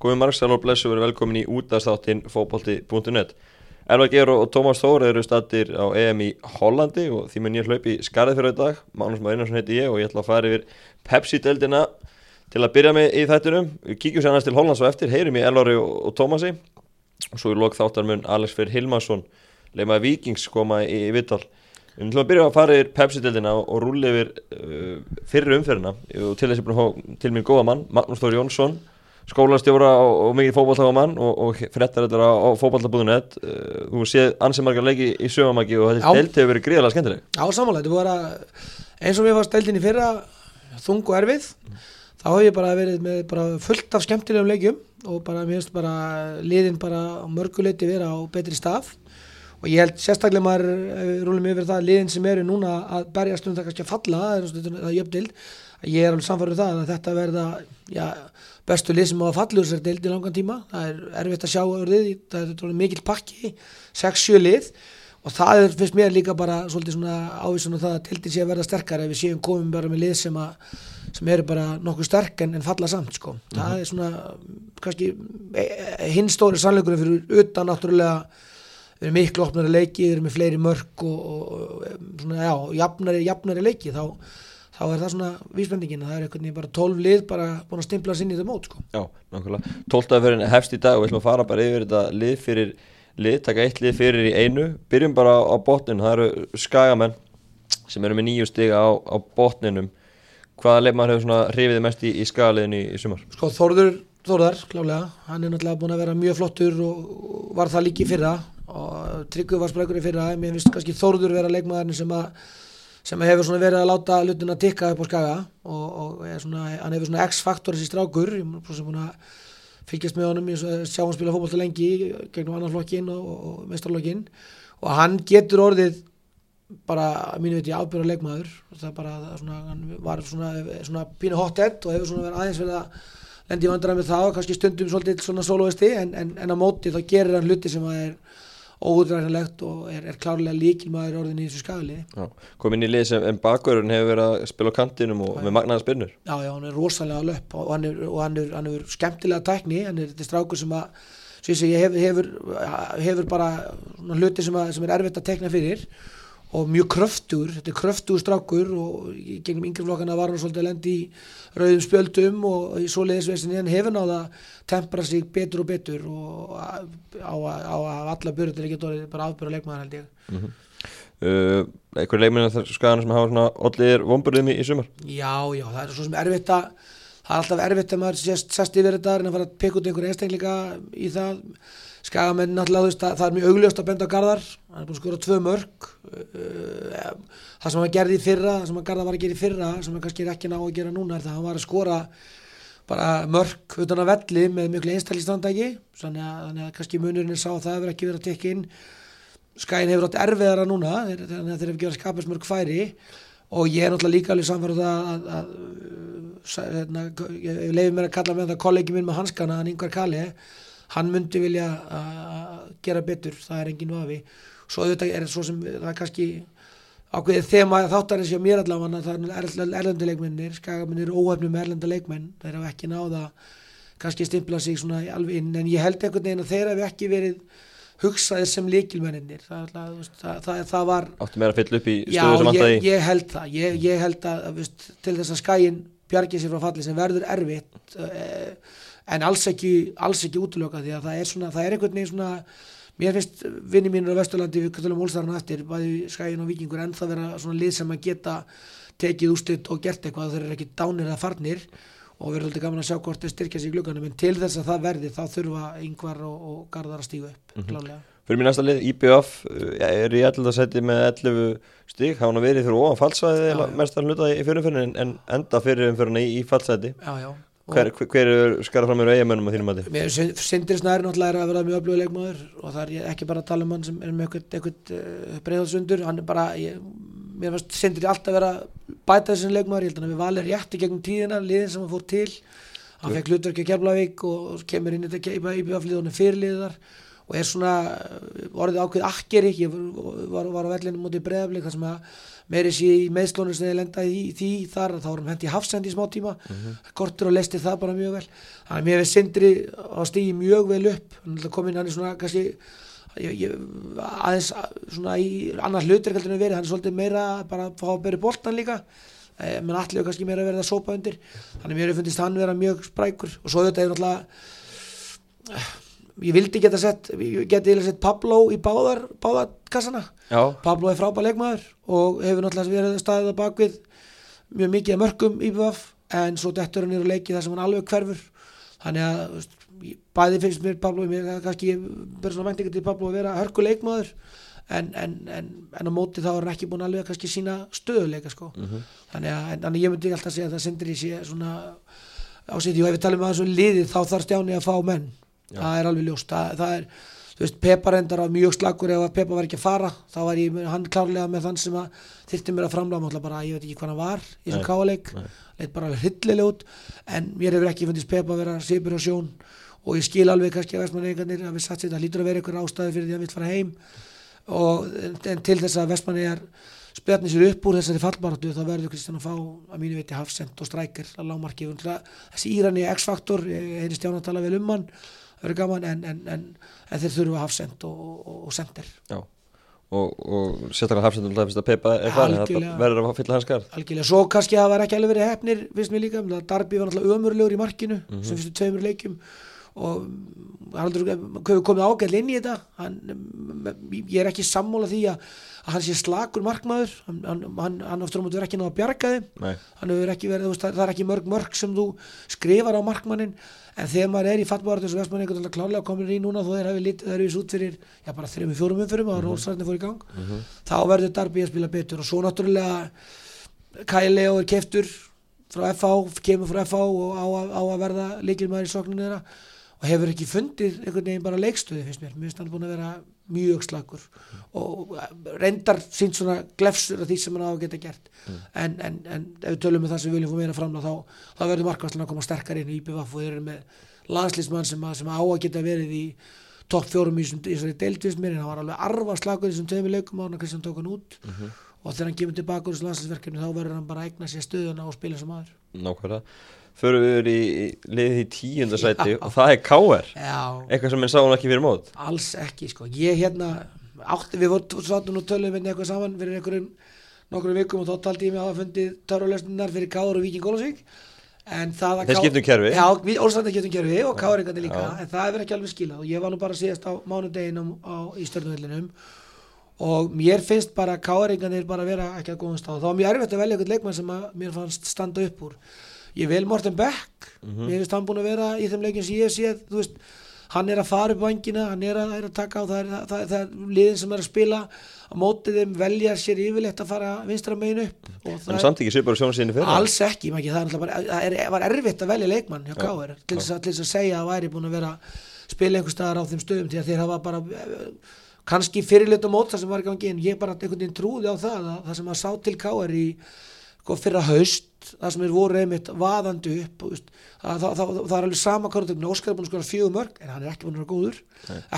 Góðið Marksal og Blessu verið velkomin í útastáttin fókbalti.net Elva Geir og Tómas Þór eru statir á EM í Hollandi og því mun ég hlaupi skarðið fyrir dag. Magnús Maður Einarsson heiti ég og ég ætla að fara yfir Pepsi-deldina til að byrja með í þættinum Við kíkjum sér annars til Hollands og eftir, heyrum í Elvari og, og Tómasi. Og svo í lok þáttar mun Alex Fyrir Hilmarsson leimaði Vikings koma í, í Vittal Við ætlum að byrja að fara yfir Pepsi-deldina og rúli yfir uh, fyrir umferðina. Og til þess að búin að fá til mín góða mann Magnús Þór Jónsson skólastjóra og, og mikið fókbaltaga mann og, og frettar þetta á, á fókbaltabúðunet uh, þú séð ansið margar leiki í sögumaki og þetta delt hefur verið gríðarlega skemmtileg. Já, samanlega, þetta voru að eins og mér var deldin í fyrra þung og erfið þá hef ég bara verið með bara fullt af skemmtilegum leikjum og bara mér finnst bara liðin bara mörguleiti vera á betri stað. Og ég held sérstaklega maður rúlum yfir það liðin sem eru núna að berjast um það kannski að falla það er jöfndild ég er alveg samfarið um það að þetta verða já, bestu lið sem falla úr sér dild í langan tíma það er erfitt að sjá orðið það er mikil pakki 6-7 lið og það er, finnst mér líka bara svolítið svona ávísun á það að dildin sé að verða sterkar ef við séum komum bara með lið sem, að, sem eru bara nokkuð sterk en, en falla samt sko. mm -hmm. það er svona kannski e, e, hinn stóri sannleikurinn fyrir utan náttúrulega við erum miklu opnari leiki, við erum með fleiri mörg og, og svona, já, jafnari, jafnari leiki þá, þá er það svona vísbendingin það er einhvern veginn bara 12 lið bara búin að stimpla sinni í þetta mót sko. Já, nákvæmlega 12. aðferðin hefst í dag og við ætlum að fara bara yfir þetta lið fyrir lið, taka eitt lið fyrir í einu byrjum bara á, botninu, það eru skagamenn sem eru með nýju stiga á, á botninum hvaða leif maður hefur svona hrifiði mest í, í skagaliðinu í, í sumar? Sko Þórður Þórðar, klálega, hann er náttúrulega búin að vera mjög flottur og var það líki fyrra og Tryggvi var sprækur í fyrra mér finnst kannski Þórður vera leikmaðurinn sem að sem hefur svona verið að láta lutin að tikka upp á skaga og, og svona, hann hefur svona X-faktor þessi strákur fylgjast með honum sjá hann spila fólkvölda lengi gegnum annan flokkin og, og mestrarlokkin og hann getur orðið bara, mínu veit ég, ábyrra leikmaður. Það bara, það svona, hann var svona, svona pínu hot-head og hefur svona verið aðeins verið að lendi vandræð með það og kannski stundum svolítið svona soloisti en, en, en á móti þá gerir hann hluti sem að er óútræðanlegt og er, er klárlega líkilmaður orðin í þessu skagaliði kom inn í lið sem en bakverðurinn hefur verið að spila á kantinum og já, með magnaðan spinnur. Já já hann er rosalega löpp og hann er, og hann er, hann er skemmtilega tækni hann er þetta strákur sem að ég hefur, hefur, hefur bara hluti sem, að, sem er erfitt að tekna fyrir. og mjög kröftur, þetta er kröftur strákur og gegnum yngreflokkana var hann svolítið að lendi í rauðum spjöldum og í svoleiðisvesinni hann hefur náða að tempra sig betur og betur og á, á, á alla börjur ekki dórið bara afbörja leikmaður held ég mm -hmm. uh, Eitthvað leikminn þar skadana sem hafa svona allir vonbörðum í, í sumar? Já, já, það er svo sem erfitt að það er alltaf erfitt að maður sést, sest yfir þetta en að fara að peka út einhver einstakleika í það skagamenn náttúrulega veist, það er mjög augljóst að benda á Garðar. Hann er búin að skora tvö mörg uh, það sem hann gerði í fyrra það sem hann Garðar var að gera í fyrra sem hann kannski er ekki ná að gera núna er það að hann var að skora bara mörg utan að velli með mjög einstælistandæki þannig að, að kannski munurinn er sá að það hefur ekki verið að tekja inn. Skagin hefur átt erfiðara núna þannig að þeir hefur gefað skapast mörg færi. Og ég er náttúrulega líka alveg samfærð að, að, að hérna, leiði mér að kalla með það kollegi minn með hanskana, hann yngvar Kali hann myndi vilja að gera betur, það er enginn vafi. Svo auðvitað er það svo sem það er kannski ákveðið þema þáttar eins og mér allavega það er erlenduleikmennir skagamennir óhefnum erlenduleikmenn þeir hafa ekki náða kannski stimpla sig svona alveg inn en ég held einhvern veginn að þeir hafi ekki verið hugsaðir sem líkilmennir það, það, það, það var áttu meira að fylla upp í stöðu sem alltaf í já ég held það. Ég, ég held að viðst, til þess að skæin bjargið sér frá falli sem verður erfitt eh, en alls ekki, alls ekki útlöka því að það er svona, það er einhvern veginn svona mér finnst vinni mínur á Vesturlandi við kvöldum Ólstarinn eftir, bæði skæin og vikingur en það vera svona lið sem að geta tekið ústitt og gert eitthvað þeir eru ekki dánir eða farnir og við erum alltaf gaman að sjá hvort þeir styrkja í glögganum en til þess að það verði þá þurfa yngvar og, og gardar að stígu upp mm -hmm. Fyrir mér næsta lið, IBF er í alltaf seti með 11 stík, hafa hann verið fyrir ofan fallsvæði mestar hluta í fyrirfyrir en enda fyrirfyrirna í, í fallsæti Já, já Hver, hver er skara fram með eigamennum á þínum mati? Sindri Snæri náttúrulega er að vera mjög öflugið leikmaður og það er ekki bara að tala um hann sem er með eitthvað uh, breiðhalsundur hann er bara, ég, mér finnst Sindri alltaf vera bætað þessum leikmaður. Ég held að við valið rétti gegnum tíðina liðin sem hann fór til. Hann fekk hlutverki að Keflavík og kemur inn í þetta er fyrirliðar og er svona uh, orðið ákveð akkeri. Ég var, var, var á vellinu mútið breðaflik þar sem að meiri sé í meðslónu sem þið lendaði í því þar þá erum hendi hafsendi í smá tíma. Kortur og lesti það bara mjög vel. Þannig að mér hefði sindri á stígi mjög vel upp. Komin hann er svona kannski ég, ég, aðeins svona í annar hlutur heldur en verið, hann er svolítið meira bara að fá að byrja boltan líka. Eh, menn allir kannski meira verið að sópa undir. Þannig að mér hefur fundist hann vera mjög sprækur. Og svo þetta er náttúrulega ég vildi geta sett geti sett Pablo í báðar báðarkassana, Já, Pablo er frábær leikmaður og hefur náttúrulega verið staðið á bakvið mjög mikið af mörgum í BVF en svo dettur hann niður á leiki þar sem hann alveg hverfur. Þannig að veist, bæði finnst mér Pablo mér kannski verður svona væntingar til Pablo að vera hörku leikmaður en, en, en, en á móti þá er hann ekki búin alveg að kannski sína stöðuleika sko. þannig að en, þannig að ég myndi alltaf segja að það sendir í sé svona ásýtti og ef við talum að þessu liði þá þarf stjáni að fá menn það er alveg ljóst. Það, það er, þú veist, Peppa reyndar var mjög slagur ef að Peppa var ekki að fara. Þá var ég, hann klárlega með þann sem að þyrfti mér að framlega, bara, ég veit ekki hvað hann var í þessum káleik, leitt bara hryllilega út, en mér hefur ekki fundist Peppa að vera sýpur á sjón. Og ég skil alveg kannski að vestmannegarnir að við satt sér, það lítur að vera einhver ástæði fyrir því að vill fara heim. Og en, en til þess að vestmannegar spjarni sér upp úr þessari fallbaratu þá verður Kristján að fá að mínu viti hafsend og strækir að lámarki þessi Írani X-faktor, ég heyri stján að tala vel um hann það verður gaman en, en, en, en þeir þurfa hafsend og, og, og sender já. Og, og sérstaklega hafsendum það finnst að er farin það verður að fylla hans skarð algjörlega, svo kannski að það var ekki alveg verið hefnir finnst mér líka, það Darby var náttúrulega ömurlegur í markinu sem fyrstu tveimur leikjum og Haraldur hefur komið ágæll inn í þetta. Hann, ég er ekki sammála því að, að hann sé slakur markmaður. Hann, hann, hann, aftur á móti verið ekki náða að bjarga þeim. Nei, hann hefur ekki verið, veist, það er ekki mörg mörg sem þú skrifar á markmannin en þegar maður er í fattbáður þessu vestmann einhvern veginn klárlega komin í núna þó þeir þeir eru út fyrir, já bara fjórum umfyrum og Rósarni fór í gang. Þá verður Darby að spila betur. Og svo náttúrulega Kyle Leo er keftur frá FH, kemur frá FH og á, að- á að verða líkilmaður í sókninu þeirra og hefur ekki fundið einhvern veginn bara leikstöði finnst mér, mér finnst hann búin að vera mjög slagur og reyndar sínt svona glefsur af því sem hann á að geta gert. En, en, en ef við tölum með það sem við viljum fá meira framlega þá, þá verður markværslan að koma sterkar inn í IPVF og þeir eru með landslýsmann sem, sem á að geta verið í topp fjórum í í þessari deildvist mér. En hann var alveg arfa slagur í þessum tveimur leikum á hann að Kristján tók hann út. Og þegar hann kemur tilbaka úr þessu landslýsverkefni þá verður hann bara að eigna sér stöðuna og spila sem aður nákvæmlega Förum við í, í liðið í tíundasæti og það er KR Já, Eitthvað sem minn sá hann ekki fyrir mót? Alls ekki sko. Ég hérna átti við vorum sátum nú tölum við eitthvað saman fyrir einhverjum nokkrum vikum og þá taldi ég mig að hafa fundið törrulösninnar fyrir Káur og Víking Gólasvík en það að Þeir K- skiptu um kerfi. Já, Ólsandi skiptum kerfi og Káringandi líka. Já. en það hefur ekki alveg skilað. Og ég var nú bara síðast á mánudeginum á, í stjórnvöldinum og mér finnst bara Káringandir bara vera ekki að góðum stað þá var mjög erfitt að velja eitthvað leikmann sem að mér fannst standa upp úr ég vil Morten Beck. Mér finnst hann búin að vera í þeim leikin sem ég þú veist, hann er að fara upp vangina hann er að, er að taka á það er, það, það, er liðin sem er að spila. Á mótið þeim velja sér yfirleitt að fara vinstra megin upp En samt ekki svipar sjónu sinni fyrir alls ekki, ekki, það er bara það er, var erfitt að velja leikmann hjá Káir til þess að, að segja að væri búin að vera að spila einhver staðar á þeim stöðum því að þeir hafa bara eh, kannski fyrirlut og mót það sem var gangi en ég bara einhvern veginn trúði á það að það sem að sá til Káir í fyrra haust það sem er voru einmitt vaðandi upp og, veist, að, það, það, það, það er alveg sama hvað Óskar er búin að skora fjögur mörg en hann er ekki búin að vera góður.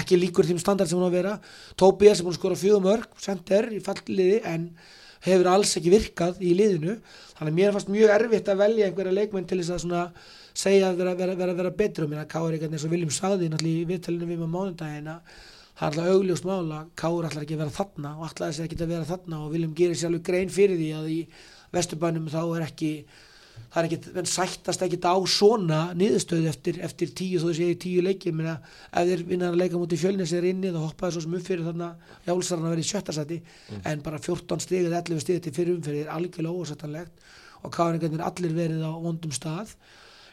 Ekki líkur þeim standard sem hann á að vera. Tobias er búin að skora fjögur mörg sender í falliði en hefur alls ekki virkað í liðinu. Þannig að mér fannst mjög erfitt að velja einhverja leikmenn til þess að svona segja að vera, vera, vera, vera betri og að Káur eitthvað eins og Viljum sagði náttúrulega í viðtalinu við með mánudaginn að það er alltaf augljóst mála Káur ætlar ekki að vera þarna og ætlaði sér ekki að vera þarna og Viljum gerir sér alveg grein fyrir því að í vesturbænum þá er ekki það er ekki, menn sættast ekki á svona niðurstöðu eftir, eftir tíu þó þessi tíu leiki, menn að ef þeir vinna að leika mútið fjölnis er inni þá hoppaði svo sem upp fyrir þarna jálsarinn að vera í sjötta seti en bara 14 stig eða 11 stig til fyrir umferðir er algjörlega ósættanlegt og káringarnir allir verið á vondum stað.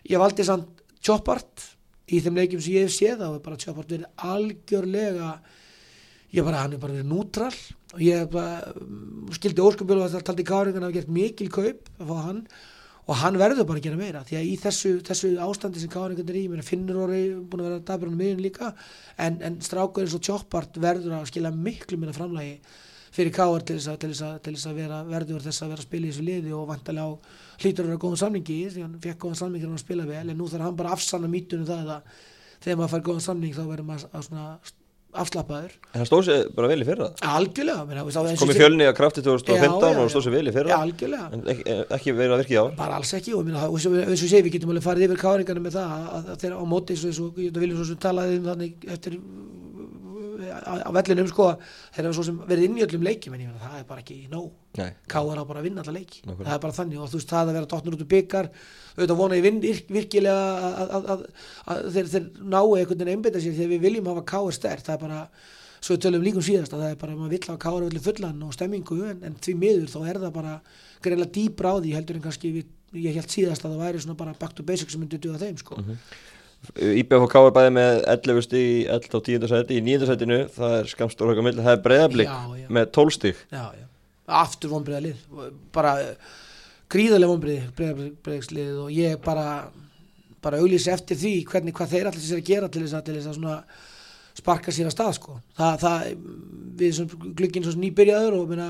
Ég valdi samt Choppart í þeim leikjum sem ég hef séð þá er bara Choppart verið algjörlega ég bara, hann er bara verið nútral og ég bara, mm, skildi óskapjölu að það taldi Káringan að hafa gert mikil kaup að fá hann. Og hann verður bara að gera meira því að í þessu, þessu ástandi sem Káringan er í menn finnur orði búin að vera dabrunum miðun líka en, en strákur eins og Choppart verður að skila miklu minna framlægi fyrir Káar til þess að, til þess að, til þess að vera verður þess að vera að spila í þessu liði og vantarlega á hlýtur að vera góðan samningi því hann fekk góðan samningi hann spila vel en nú þarf hann bara að afsanna mýtunum það að þegar maður fær góðan samning þá verður maður að afslappaður. En það stóð sér bara vel í fyrra. Algjörlega Komið fjölni að krafti 2015 Já, já, og stóð sér vel í Já, fyrra algjörlega. En ekki, ekki verið að virka í ár. Bara alls ekki og minna, eins og sé við getum alveg farið yfir káringarna með það að, að þeirra á móti eins og, sem talaði um þannig eftir á, vellinum sko þeir hafa svo sem verið inn í öllum leikjum en ég meina það er bara ekki nóg. Káar á bara að vinna alla leiki. Nákvæmlega. það er bara þannig og þú veist það að vera tóttnur út úr byggar auðvitað vona ég vinn virk- virkilega að, að, að, að þeir, þeir nái einhvern veginn einbytta sér þegar við viljum hafa Káar stert það er bara, svo við tölum líkum síðast að það er bara, maður vill hafa Káar öllu fullan og stemmingu en, en því miður þá er það bara greinlega dýbra á því heldur en kannski við, ég held síðast að það væri svona bara back to basics sem myndi duða þeim sko. IBF og K er bæði með 11 stig í 11 og 10. sæti Í 9. sætinu, það er skamstóra okkar milli Það er breyðablík með 12 stig já, já. aftur vonbreiða lið bara eh, gríðarlega vonbreið breyðslið og ég bara bara auglýsi eftir því hvernig hvað þeir allir sér að gera til þess að, til þess að svona sparka sér að stað sko það, það við sem glugginn svo nýbyrjaður og minna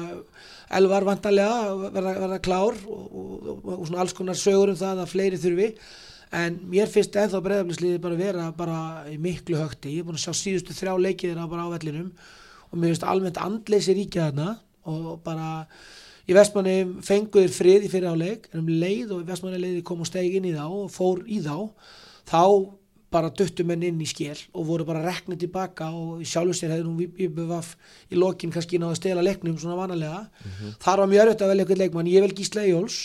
elvar vantarlega verða, verða klár og, og, og, og svona alls konar sögur um það að fleiri þurfi en mér finnst ennþá breyðaflisliði bara vera bara í miklu högti. Ég er búin að sjá síðustu þrjá leikið þeirra bara á vellinum og mér finnst almennt andleysi ríkja þarna og bara í vestmanni fenguðir frið í fyrir áleik en um leið og vestmanni leiði kom og stegi inn í þá og fór í þá þá bara duttu menn inn í skél og voru bara reknið tilbaka og sjálfur sér hefði nú IBVF í lokin kannski náðu að stela leiknum svona vanalega. Þar var mjög erfitt að velja eitthvað leikmann. Ég vel Gísla Jóls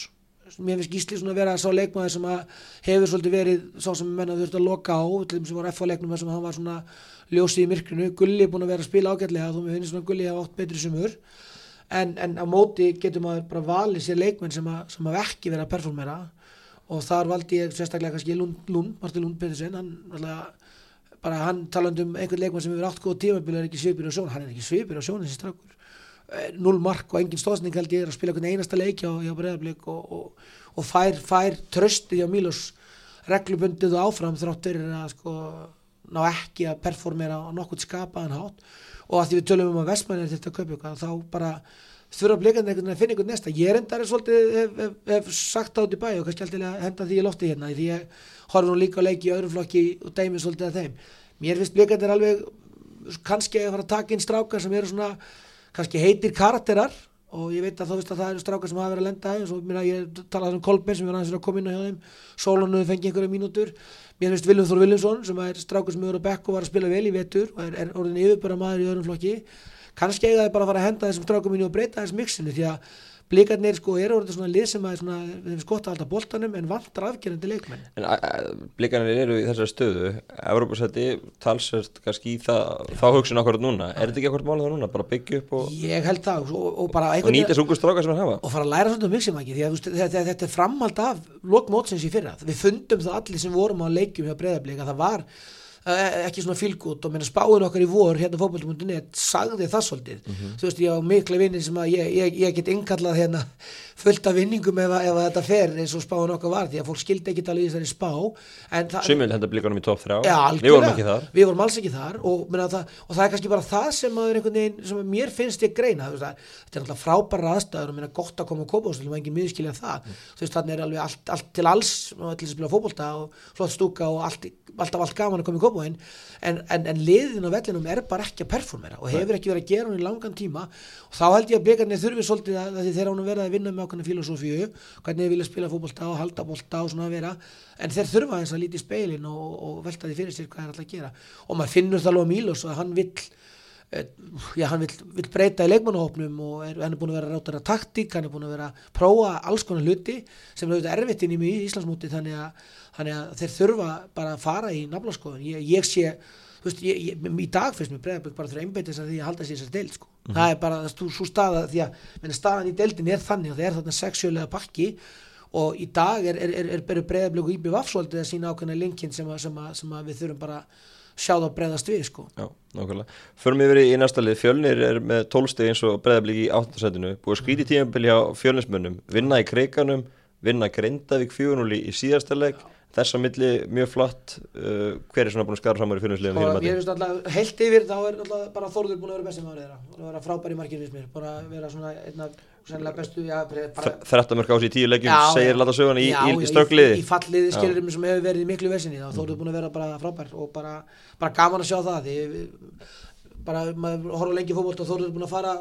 mér finnst Gísli svona vera sá leikmaður sem að hefur svolítið verið sá sem menna þurft að loka á til þeim sem var F á leiknum þar sem hann var svona ljósið í myrkrinu, Gulli er búin að vera að spila ágætlega þó mér finnst svona Gulli hafa átt betri sumur. En, en á móti getur maður bara valið sér leikmenn sem, að, sem hafa ekki verið að performera. Og þar valdi ég sérstaklega kannski Lund, Lund Martin Lund Pettersen hann alltaf bara hann talandi um einhvern leikmann sem hefur átt góð tímabili er ekki svipir á sjón, hann er ekki svipir á sjón þessi strákur. Eh, null mark og engin stóðsning held ég er að spila einhvern einasta leik hjá, hjá Breiðablík og, og, og fær, fær trösti hjá Mílos reglubundið og áfram þrátt fyrir að sko ná ekki að performera á nokkuð skapaðan hátt. Og að því við tölum um að Vestmann er þetta að kaupa eitthvað þá bara þurfa blikandi einhvern veginn að finna einhvern næsta ég er endari svolítið hef, hef, hef sagt át í bæ og kannski alltaf að henda því í lofti hérna því ég horf nú líka á leiki í öðrum flokki og dæmi svolítið að þeim. Mér finnst blikandi er alveg kannski að fara að taka inn strákar sem eru svona kannski heitir karakterar og ég veit að þú veist að það eru strákar sem hafa verið að lenda aðeins og minna, ég talaði um Kolben sem er aðeins að koma inn á hjá þeim. Sólanu fengi einhverja mínútur. Mér finnst Viljum Þór Viljumsson sem er strákar sem eru á bekk og var að spila vel í vetur og er, er orðin yfirbara maður í öðrum flokki kannski eiga þið bara að fara að henda þessum strákum inn og breyta þess mixinu því að blikarnir sko eru orðin svona lið sem að svona, þeim er skott að halda boltanum en vantar afgerandi leikmenn. En blikarnir eru í þessari stöðu. Evropasæti talsvert kannski í það, þá hugsun akkurat núna. Er þetta ekki akkurat málið það núna? Bara byggja upp og, ég held það og, og bara og nýta þessu ungu strákar sem þeir hafa? Og fara að læra svolítið um miximæki því að þetta, þetta er framhald af lokmótsins í fyrra. Við fundum það allir sem vorum á leikjum hjá breyðablík að það var ekki svona fylgút og spáin okkar í vor hérna fótboll.net sagði það svolítið. Þú veist ég á mikla vinni sem að ég, ég, ég get innkallað hérna fullt af vinningum ef, ef þetta fer eins og spáin okkar var því að fólk skildi ekki alveg í þessari spá Sumil henda blikanum í top 3 Já, Við vorum ekki þar. Við vorum alls ekki þar og, það, og það er kannski bara það sem er veginn sem mér finnst ég greina þetta er alltaf frábæra aðstæður og meina, gott að koma og koma og slum engin miðskilja það. Þú veist þannig er alveg allt, allt til alls og til að spila fótbolta og flott stúka og allt, alltaf allt gaman að koma í kópáin en, en, en liðin á vellinum er bara ekki að performera og hefur ekki verið að gera hún í langan tíma. Og þá held ég að blikarnir þurfi svolítið að, að þeir ánum verið að vinna með ákveðna filosófíu hvernig þeir vilja spila fótbolta og halda bolta og svona að vera en þeir þurfa eins að líti í speilin og, og velta því fyrir sér hvað er alltaf að gera. Og maður finnur það alveg á Mílos að hann vill eh, já, hann vill, vill breyta í leikmannahópnum og er, hann er búin að vera ráta að taktík, hann er búin að vera að prófa alls konar hluti sem er auðvitað erfitt inn í Íslandsmúti þannig að, þannig að þeir þurfa bara að fara í naflaskoðun. Ég, ég sé, þú veist, ég, ég, í dag finnst mér breyðabögg bara þurfa einbeittis að því að halda sér þessar deild sko. það er bara svo, svo staða því að menn, staðan í deildin er þannig að það er þarna sexuálega pakki og í dag er, er, er, er, breyðabögg og IBVF svolítið að sína ákveðna linkin sem, sem, sem við þurfum bara sjá það breyðast við sko. Já, nákvæmlega Förum yfir í næsta lið Fjölnir er með 12 steg eins og breyðablík í 8. setinu Búið skríti tímabili á fjölnismönnum Vinna í kreikanum Vinna Grindavík 4-0 í síðasta leik Þess að milli mjög flatt uh, Hver er svona búin að skara framar í fjölnisliðum og þínum ég mati? finnst alltaf heilt yfir þá er alltaf bara Þórður búin að vera besti maður þeirra. Búin að vera frábær í markið finnst mér. Búin að vera svona einna sennilega bestu já, bara, 13 mörg á sig í 10 leikjum Já, Segir já. láta söguna í, í, í stökliði í, í falliði skilur sem hefur verið miklu vesinni. Þá Þórður búin að vera bara frábær og bara, bara gaman að sjá það. Því bara maður horfa lengi fótbolt og Þórður er búin að fara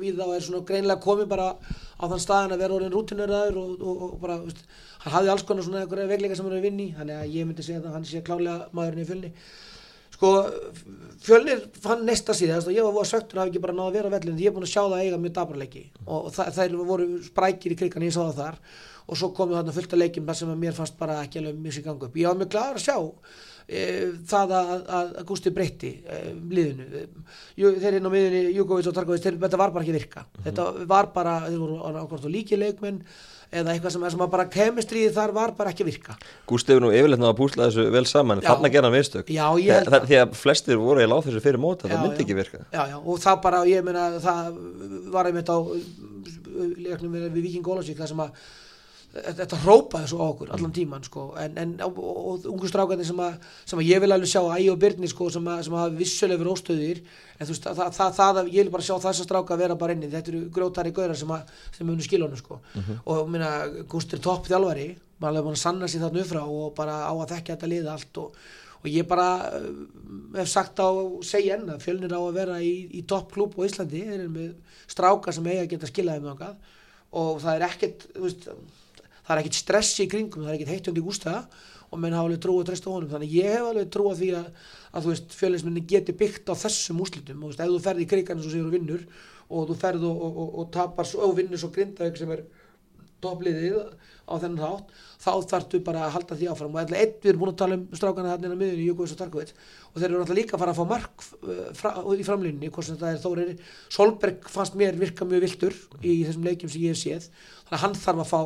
við það og er svona greinlega komið bara á þann staðin að vera orðin rútineraður og, og, og bara, veist, hann hafði alls konar svona eitthvað veikleika sem hann er að vinni þannig að ég myndi segja að hann sé klálega maðurinn í fjölni. Sko fjölnir fann næsta síðast og ég var söktur að hafa ekki bara náða að vera á vellinu ég er búin að sjá það að eiga mjög dabraleiki og þa þær voru sprækir í krigan ég sá það þar. Og svo komið þarna fullt af leikim sem að mér fannst bara ekki alveg mjög sér gangu upp. Ég var mjög glæður að sjá það að, að, að Gusti breytti e, liðinu þeir inn á miðunni Júkovits og Tarkovits þetta var bara ekki virka mm -hmm. þetta var bara, þeir voru líki leikmenn eða eitthvað sem, sem bara kemistriði þar var bara ekki virka Gústi hefur nú yfirleitt náða að púsla þessu vel saman Já. þarna gerða hann vistök Já, ég held það, því að flestir voru í láð þessu fyrir móta Já, það myndi já. ekki virka já, já, og það bara, ég meina það var einmitt á leiknum við, Viking Ólasvík það sem að þetta- hrópaði svo á okkur allan tíman sko, en, en og, og, og ungu strákandi sem, að- sem að ég vil alveg sjá Ægi og Byrni sko, sem, að, sem að hafa vissulega verið óstöðir. En þú veist, það, það, það, að ég vil bara sjá þessa stráka vera bara inni, þetta eru grjótari gaurar sem, að, sem munu skilunum sko. og minna, Gústur topp þjálfari. Maður alveg búin að sanna sér þarna upp frá og bara á að þekka þetta liða allt og, og ég bara uh, hef sagt á segja enn að fjölnir á að vera í, í topp klúb á Íslandi, þeir eru með stráka sem eiga að geta skilaði með okkar og það er ekkert þú veist, það er ekkert stress í kringum, það er ekkert heitt undir gústa og menn hafa alveg trú að treysta honum. Þannig ég hef alveg trú að því að, að fjölinsminni geti byggt á þessum úslitum og þú veist, ef þú ferð í krigan eins og sigur og vinnur og þú ferð og, og, og, og tapar og vinnur svo grindaug sem er toppliðið á þennan þátt þá þarftu bara að halda því áfram. Og ætla einn við erum búin að tala um strákana inn á miðunni Jökuvis og Tarkovits og þeir eru náttúrulega líka að fara að fá mark uh, fra, í framlýninni, hvort sem þetta er Þórir Solberg fannst mér virka mjög viltur í þessum leikjum sem ég hef séð. Þannig að hann þarf að fá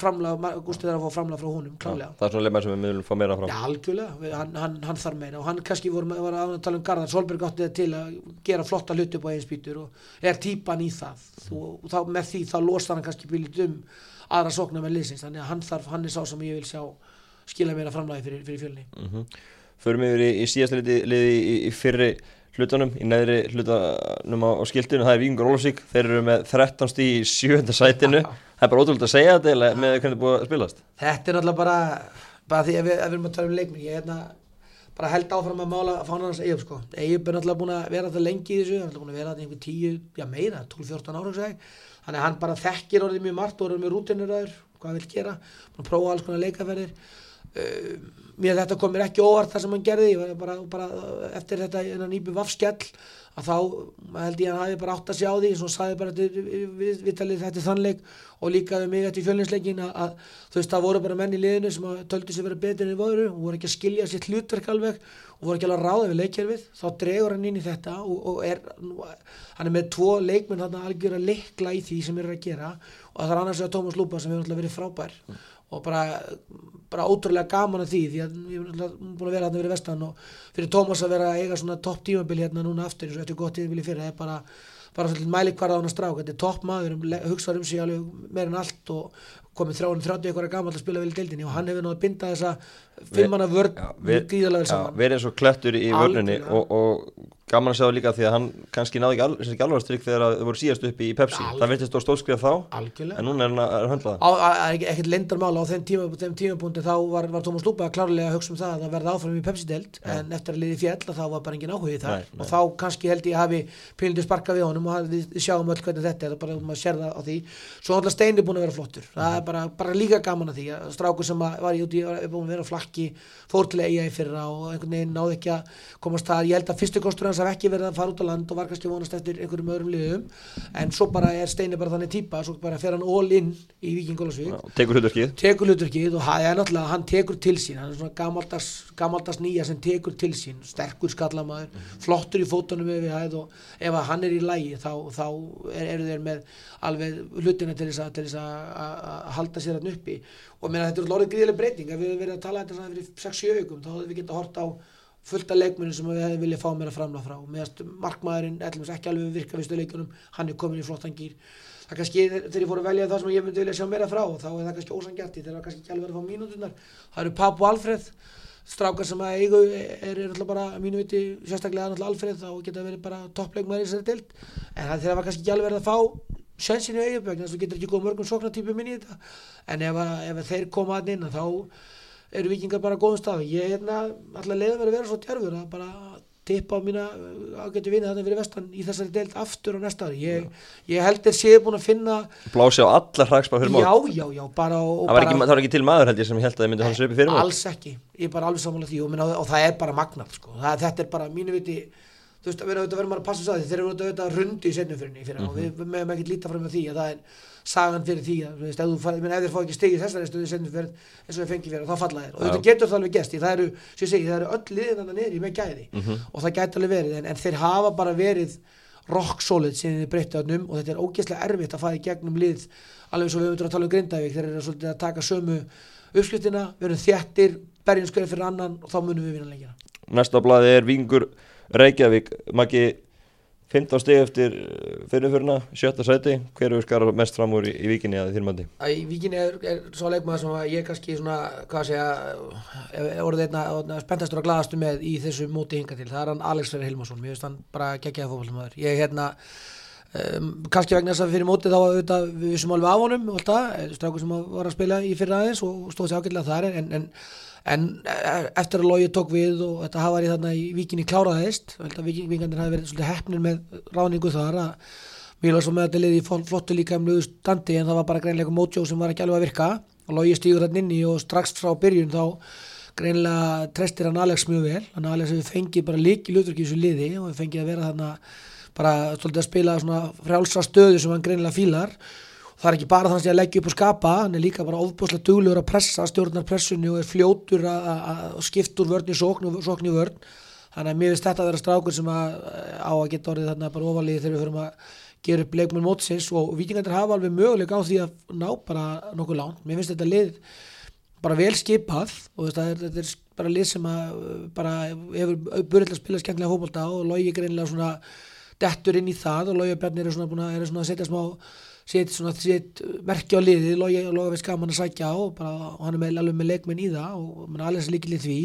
framlega Gústi þarf að fá framlega frá honum, klálega það er svona leikmenn sem við miðlum fá meira fram Já, algjörlega, hann, hann, hann þarf meira. Og hann kannski voru var að tala um Garðar. Solberg átti það til að gera flotta hluti upp á einn spýtur og er típan í það. Og þá, með því þá losar hann kannski bílit um aðra sóknar með liðsins þannig að hann þarf, hann er sá sem ég vil sjá skila meira framlagi fyrir, fyrir fjölni. Mm förum yfir í, í síðast liði, liði í, í fyrri hlutunum í neðri hlutunum á, á skiltinu það er Víkingur Ólafsvík, þeir eru með 13 stíð í sjönda sætinu. Það er bara ótrúlega að segja þetta eða með hvernig er búið að spilast. Þetta er náttúrulega bara, bara því að við, að við erum að tala um leikminn ég er hérna bara held áfram að mála fánarnas Eyjup sko. Eyjup er náttúrulega búin að vera þetta lengi í þessu, hann er náttúrulega búin að vera þetta einhver 10, já meira, 12-14 ára. Þannig að hann bara þekkir orðið mjög margt og orðið mjög rútinur hvað hann vil gera, prófa alls konar leikaferðir mér þetta kom mér ekki óvart það sem hann gerði, bara, bara eftir þetta nýbu vafskjall að þá held ég að hann hafi bara átt að sjá því eins og sagði bara þetta við, viðtalið þetta þannleik og líka um mig eftir fjölninsleikin að, að þú veist það voru bara menn í liðinu sem að töldu sér vera betur enn í voru og voru ekki að skilja sitt hlutverk alveg og voru ekki alveg að ráða við leikjörfið þá dregur hann inn í þetta og, og er, hann er með tvo leikmenn hann algjör að leikla í því sem er að gera og það er annars vegar Tómas Lúpa sem hefur náttúrulega verið frábær og bara, bara ótrúlega gaman að því því að ég er búin að vera hann verið vestan og fyrir Tómas að vera að eiga svona topp tímabil hérna núna aftur eins og eftir gott tímabil í fyrir það er bara bara svolítið mæli hvar á hann að strák þetta er topp maður, hugsaður um sig alveg meir en allt og komið 330 eitthvað gammal að spila vel í deildinni og hann hefur náttúrulega að binda þessa fimmanna vörn Já, við- gríðalega vel Já, saman verið eins og klettur í Algjörlega. og, og gaman að segja líka því að hann kannski náði ekki, al, ekki alveg strikk þegar að þau voru síðast uppi í Pepsi. Algjörlega. það virtist stór stórskrif þá algjörlega. en núna er hann að, er að höndla það. Á, á, á, ekkert lendarmála á þeim, tíma, þeim tímapunkti þá var, var Tómas Lúpa klárlega að hugsa um það að það verði áfram í Pepsi-delt en eftir að liði fjall að þá var bara engin áhugið þar. Nei, nei. og þá kannski held ég að hafi pílindi sparka við honum og að við sjáum öll hvernig þetta er það er bara maður sér það á því. Svo alltaf Steini búin að vera flottur. Það er bara, bara líka gaman að því að strákur sem að var í úti er búin að vera á flakki fór til eiga í fyrra og einhvern veginn náði ekki að komast það ég held að fyrstu kostur hans hafi ekki verið að fara út á land og var kannski vonast eftir einhverjum öðrum liðum. En svo bara er Steini bara þannig típa svo bara fer hann all in í Víkingólasvík Já, tekur hluturkið tekur hluturkið og það er náttúrulega hann tekur til sín, hann er svona gamaldags, gamaldags nýja sem tekur til sín, sterkur skallamaður, flottur í fótunum ef við hæð og ef að hann er í lægi þá, þá er, eru þeir með alveg hlutina til þess að, að, að, að halda sér hann uppi. Og meina þetta er orðið gríðileg breyting. Ef við hefum verið að tala þetta svona fyrir 6-7 aukum þá hefum við getað hort á fullt af leikmunum sem við hefum viljað fá meira framlega frá. Meðast markmaðurinn, ellum ekki alveg virka fyrstu leikunum, hann er komin í flottan gýr það kannski þegar ég fór að velja það sem ég myndi vilja sjá meira frá þá er það kannski ósangjart þegar það kannski ekki alveg verið að fá mínútunar það eru Papu Alfreð strákar sem að eigu er, alltaf bara að mínu viti sérstaklega alltaf Alfreð þá geta verið bara toppleikmaður í þessari dild en það þegar það kannski ekki alveg verið að í eigubögn þess að þú getur ekki góð mörgum sóknartípum inn í þetta. En ef, að, ef að þeir koma að inn þá eru vikingar bara góðum stað ég er alltaf leiða verið að vera svo djarfur að bara tippa á mína ágættu vinni þarna fyrir vestan í þessari deild aftur á næsta ári ég, ég held þeir séu búin að finna Blási á allar hrakspa fyrir mót já, já, já, bara og, Það var, ekki, það var ekki til maður held ég sem held að þið myndi hans upp í fyrir mót alls ekki, ég er bara alveg sammála því og, minna, og það er bara magnað sko. það, þetta er bara mínu viti þú veist, við verðum maður að passa þess að þeir eru auðvitað rundi í setnumfyrinni fyrir mm -hmm. og við Mhm. meðum ekki líta fram með því að það er sagan fyrir því að veist, ef, þú, ég meina, ef þeir fá ekki stigið þessari stöðu í setnumfyrin eins og þeir fengi fyrir þá falla þeir. Og þetta getur það alveg því það eru, sem ég segi, það eru öll liðin þannig niður með gæði Mhm. og það gæti alveg verið en, en þeir hafa bara verið rock solid sem þeir breyttu önnum og þetta er ógeðslega erfitt að í gegnum lið alveg og við höfum að tala um Grindavík þeir eru svolítið að taka sömu uppskriftina við erum þjættir, berjum skverið fyrir annan og þá munum við vinna lengjana Næsta blaði er Vingur Reykjavík. Maggi 15 stig eftir fyrirförina, sjötta sæti. Hver hefur skara mest fram úr í, í vikinni að þín mandi? Í Víkinni er, er svo leikmaður sem að ég kannski svona, hvað að segja er- er orðið einna, spenntastur og glaðastu með í þessu móti hinga til, það er hann Alex Freyr Hilmarsson, mér finnst hann bara geggjaði fótballmaður ég hérna um, kannski vegna þess að fyrir móti þá auðvitað við vissum alveg af honum alltaf, strákur sem var að spila í fyrra aðeins og stóð sér ágætlega þar en, en, en eh, eftir að logi tók við og þetta hafa verið þarna í Víkinni kláraðist, að Víkingandir hafi verið svolítið hefnir með ráningu þar að Mílas var með þetta liði í fl- flottu líka um lögu standi en það var bara greinlega mótjó sem var ekki alveg að virka. Og logi stígur hann inni og strax frá byrjun þá greinlega trestir hann Alex mjög vel. Hann Alex hefur fengið bara líki þessu liði og hefur fengið að vera þarna bara svolítið að spila svona frjálsa stöðu sem hann greinlega fílar það er ekki bara þannig að leggja upp og skapa hann er líka bara ofbúslega duglegur að pressa stjórnar pressunni og er fljótur að, að, að skipta úr vörn í sókn og sókn í vörn þannig að mér finnst þetta að vera strákur sem að, á að geta orðið þarna bara ofalíði þegar við förum að gera upp leikmenn mótsins og vikingandir hafa alveg möguleika á því að ná bara nokkuð langt. Mér finnst þetta lið bara vel skipað og þetta er, þetta er bara lið sem að bara hefur börjað að spila skemmtilega fótbolta og logi greinlega svona dettur inn í það og logi og Bjarni eru svona að, svona að setja smá set merki á liðið logi, logi veist gaman að sækja og, bara, og hann er með, alveg með leikmenn í það og alveg líkil í því.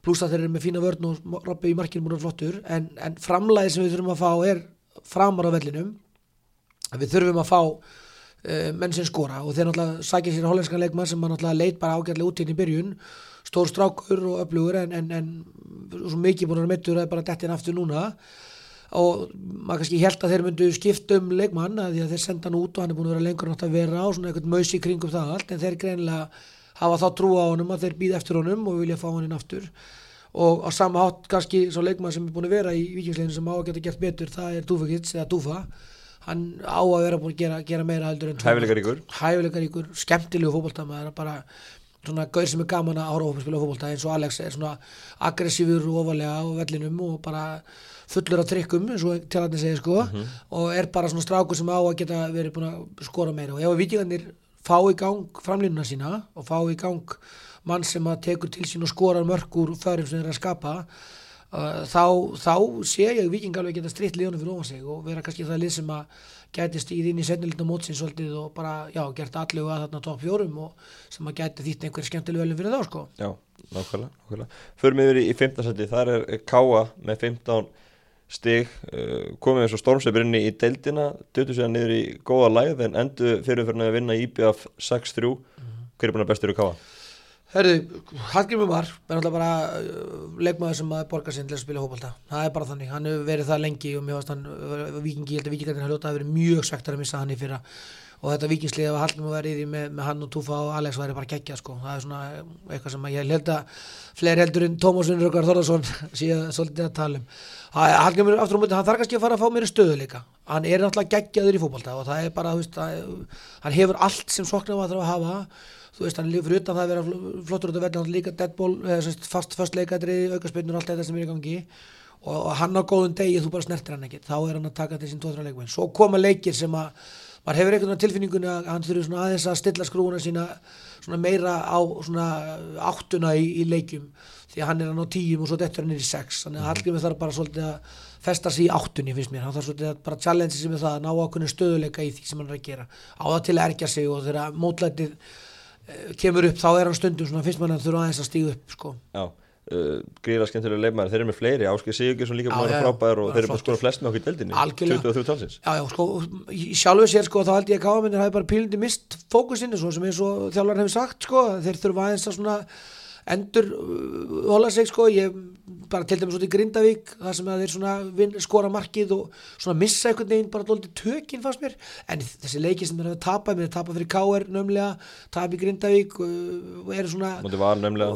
Pluss að þeir eru með fína vörn og Robby í markinu múin flottur. En, en framlæði sem við þurfum að fá er framar á vellinum. Við þurfum að fá uh, menn sem skora og þeir náttúrulega sækja sér hollenskan leikmann sem maður náttúrulega leit bara ágætlega út inn í byrjun. Stór strákur og öflugur en, en, en svo mikið búin að meittur að bara dettin aftur núna og maður kannski held að þeir myndu skipta um leikmann að því að þeir senda hann út og hann er búin að vera lengur nátt að vera á svona eitthvað mausi kringum það allt en þeir greinlega hafa þá trú á honum að þeir býða eftir honum og vilja fá hann inn aftur. Og á sama hátt kannski svo leikmann sem er búin að vera í vikingsleginu sem á að geta gert betur það er Dúfakits eða Dúfa. Hann á að vera búin að gera, gera meira heldur en Hæfileikaríkur. skemmtilegu fótbolta maður er bara svona gaur sem er gaman að ára ofum spila fótbolta eins og Alex er svona aggressífur og ofalega á vellinum og bara fullur af trykkum eins og tjáðarnir segir sko og er bara svona strákur sem á að geta verið búin að skora meira og ef að vikingarnir fá í gang framlínuna sína og fá í gang mann sem að tekur til sín og skorar mörg úr förum sem þeir að skapa uh, þá, þá sé ég viking alveg geta stritt liðunum fyrir ofan sig og vera kannski það lið sem að gæti stíð inn í setnilita mótsins svolítið og bara, já, gert allu að þarna topp fjórum og sem að gæti þýtt einhver skemmtileg velum fyrir þá, sko. Já, nákvæmlega, nákvæmlega. Förum yfir í, í 15 seti, þar er Káa með 15 stig, uh, komið eins og stormsveipur inn í deildina, dötu sér niður í góða læð en endu fyrirfyrirna að vinna IBF 6-3. Hver er búin að bestur í Káa? Herðu, Hallgrimur var er náttúrulega bara uh, leikmaður sem að borga sinn til að spila hópalda, það er bara þannig hann hefur verið það lengi og mér varst hann uh, vikingi, ég held að vikingarnir hafa ljótað að verið mjög svektar að missa hann í fyrra og þetta vikingslið að Hallgrimur var í því með, með hann og Túfa og Alex væri bara geggja sko. það er svona eitthvað sem ég held að fleiri heldur en Tómas Unnurökar Þorðarsson síðan svolítið að tala um. Ha- Hallgrimur aftur á múti, hann þarf kannski að fara að fá mér stöðuleika hann er náttúrulega geggjaður í fótbolta og það er bara, þú veist, að, hann hefur allt sem soknum að þarf að hafa. Þú veist, hann lífur utan það að vera fl- flottur út af velli, hann líka deadball, sagt, fast, fast leikadri, aukarspinnur, allt þetta sem í gangi. Og, og hann á góðum degi, þú bara snertir hann ekkert. Þá er hann að taka til sín 2-3 leikmenn. Svo koma leikir sem að maður hefur einhvern veginn tilfinningunni að hann þurfi svona aðeins að stilla skrúuna sína svona meira á svona áttuna í, í leikjum. Því að hann er hann á tíum og svo dettur hann er í sex. Þannig að Hallgrimur þarf bara svolítið að festa sig í áttunni finnst mér, hann þarf svolítið að bara challenge sig með það að ná ákveðinu stöðuleika í því sem hann er að gera. Á það til að ergja sig og þegar mótlætið eh, kemur upp þá er hann stundum svona fyrst mann að þurfa aðeins að stíga upp sko. Já, uh, gríðar skemmtilega leifmæður, þeir eru með fleiri, Áskei Sigurgesson líka búin að frábær og bara þeir eru flottur. skora flest með okkur í Algjörlega. 23 talsins. Já, já, sko, í sjálfu sér sko þá held ég að káamennir hafi bara pílundi mist fókusinu svo sem eins og þjálfar hefur sagt sko þeir þurfa aðeins að svona endur uh, hola sig sko ég bara til dæmis út í Grindavík það sem að þeir svona vin, skora markið og svona missa einhvern veginn bara dóldi tökinn fannst mér, en þessi leiki sem þeir hafa tapað, mér tapað fyrir K.R. nömlega tapað í Grindavík uh, og eru svona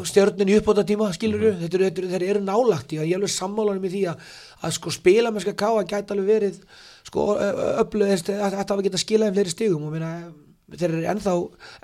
stjörnin í uppbóta tíma skilur mm -hmm. þeir eru nálagt í að ég er alveg sammálanum í því að, að sko spila með skar K.R. gæti alveg verið sko öflug að það hafa getað skilað um fleiri stigum og minna þeir eru ennþá,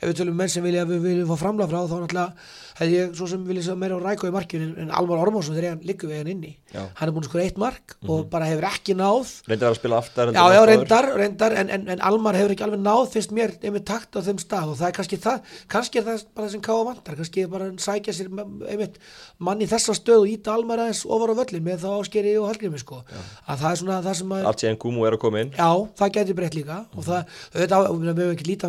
ef við tölum menn sem vilja að við viljum fá framlega frá þá náttúrulega hefði ég svo sem vilja meira á rækó í markjun en, en Alvar Ormónsson þegar hann liggur við hann inni. Já. hann er búin að skora eitt mark Mhm. og bara hefur ekki náð. Reyndar að spila aftar Já, já, reyndar, reyndar en, en, en Almar hefur ekki alveg náð fyrst mér einmitt takt á þeim stað og það er kannski það kannski er það bara sem káa vantar kannski bara að sækja sér einmitt mann í þessa stöð og íta Almar aðeins ofar á völlin með þá áskeri og halgrimi sko. Að það er svona það sem að Allt séðan Gumu er að koma inn. Já, það getur breytt líka og það, auðvitað, við höfum ekki lítið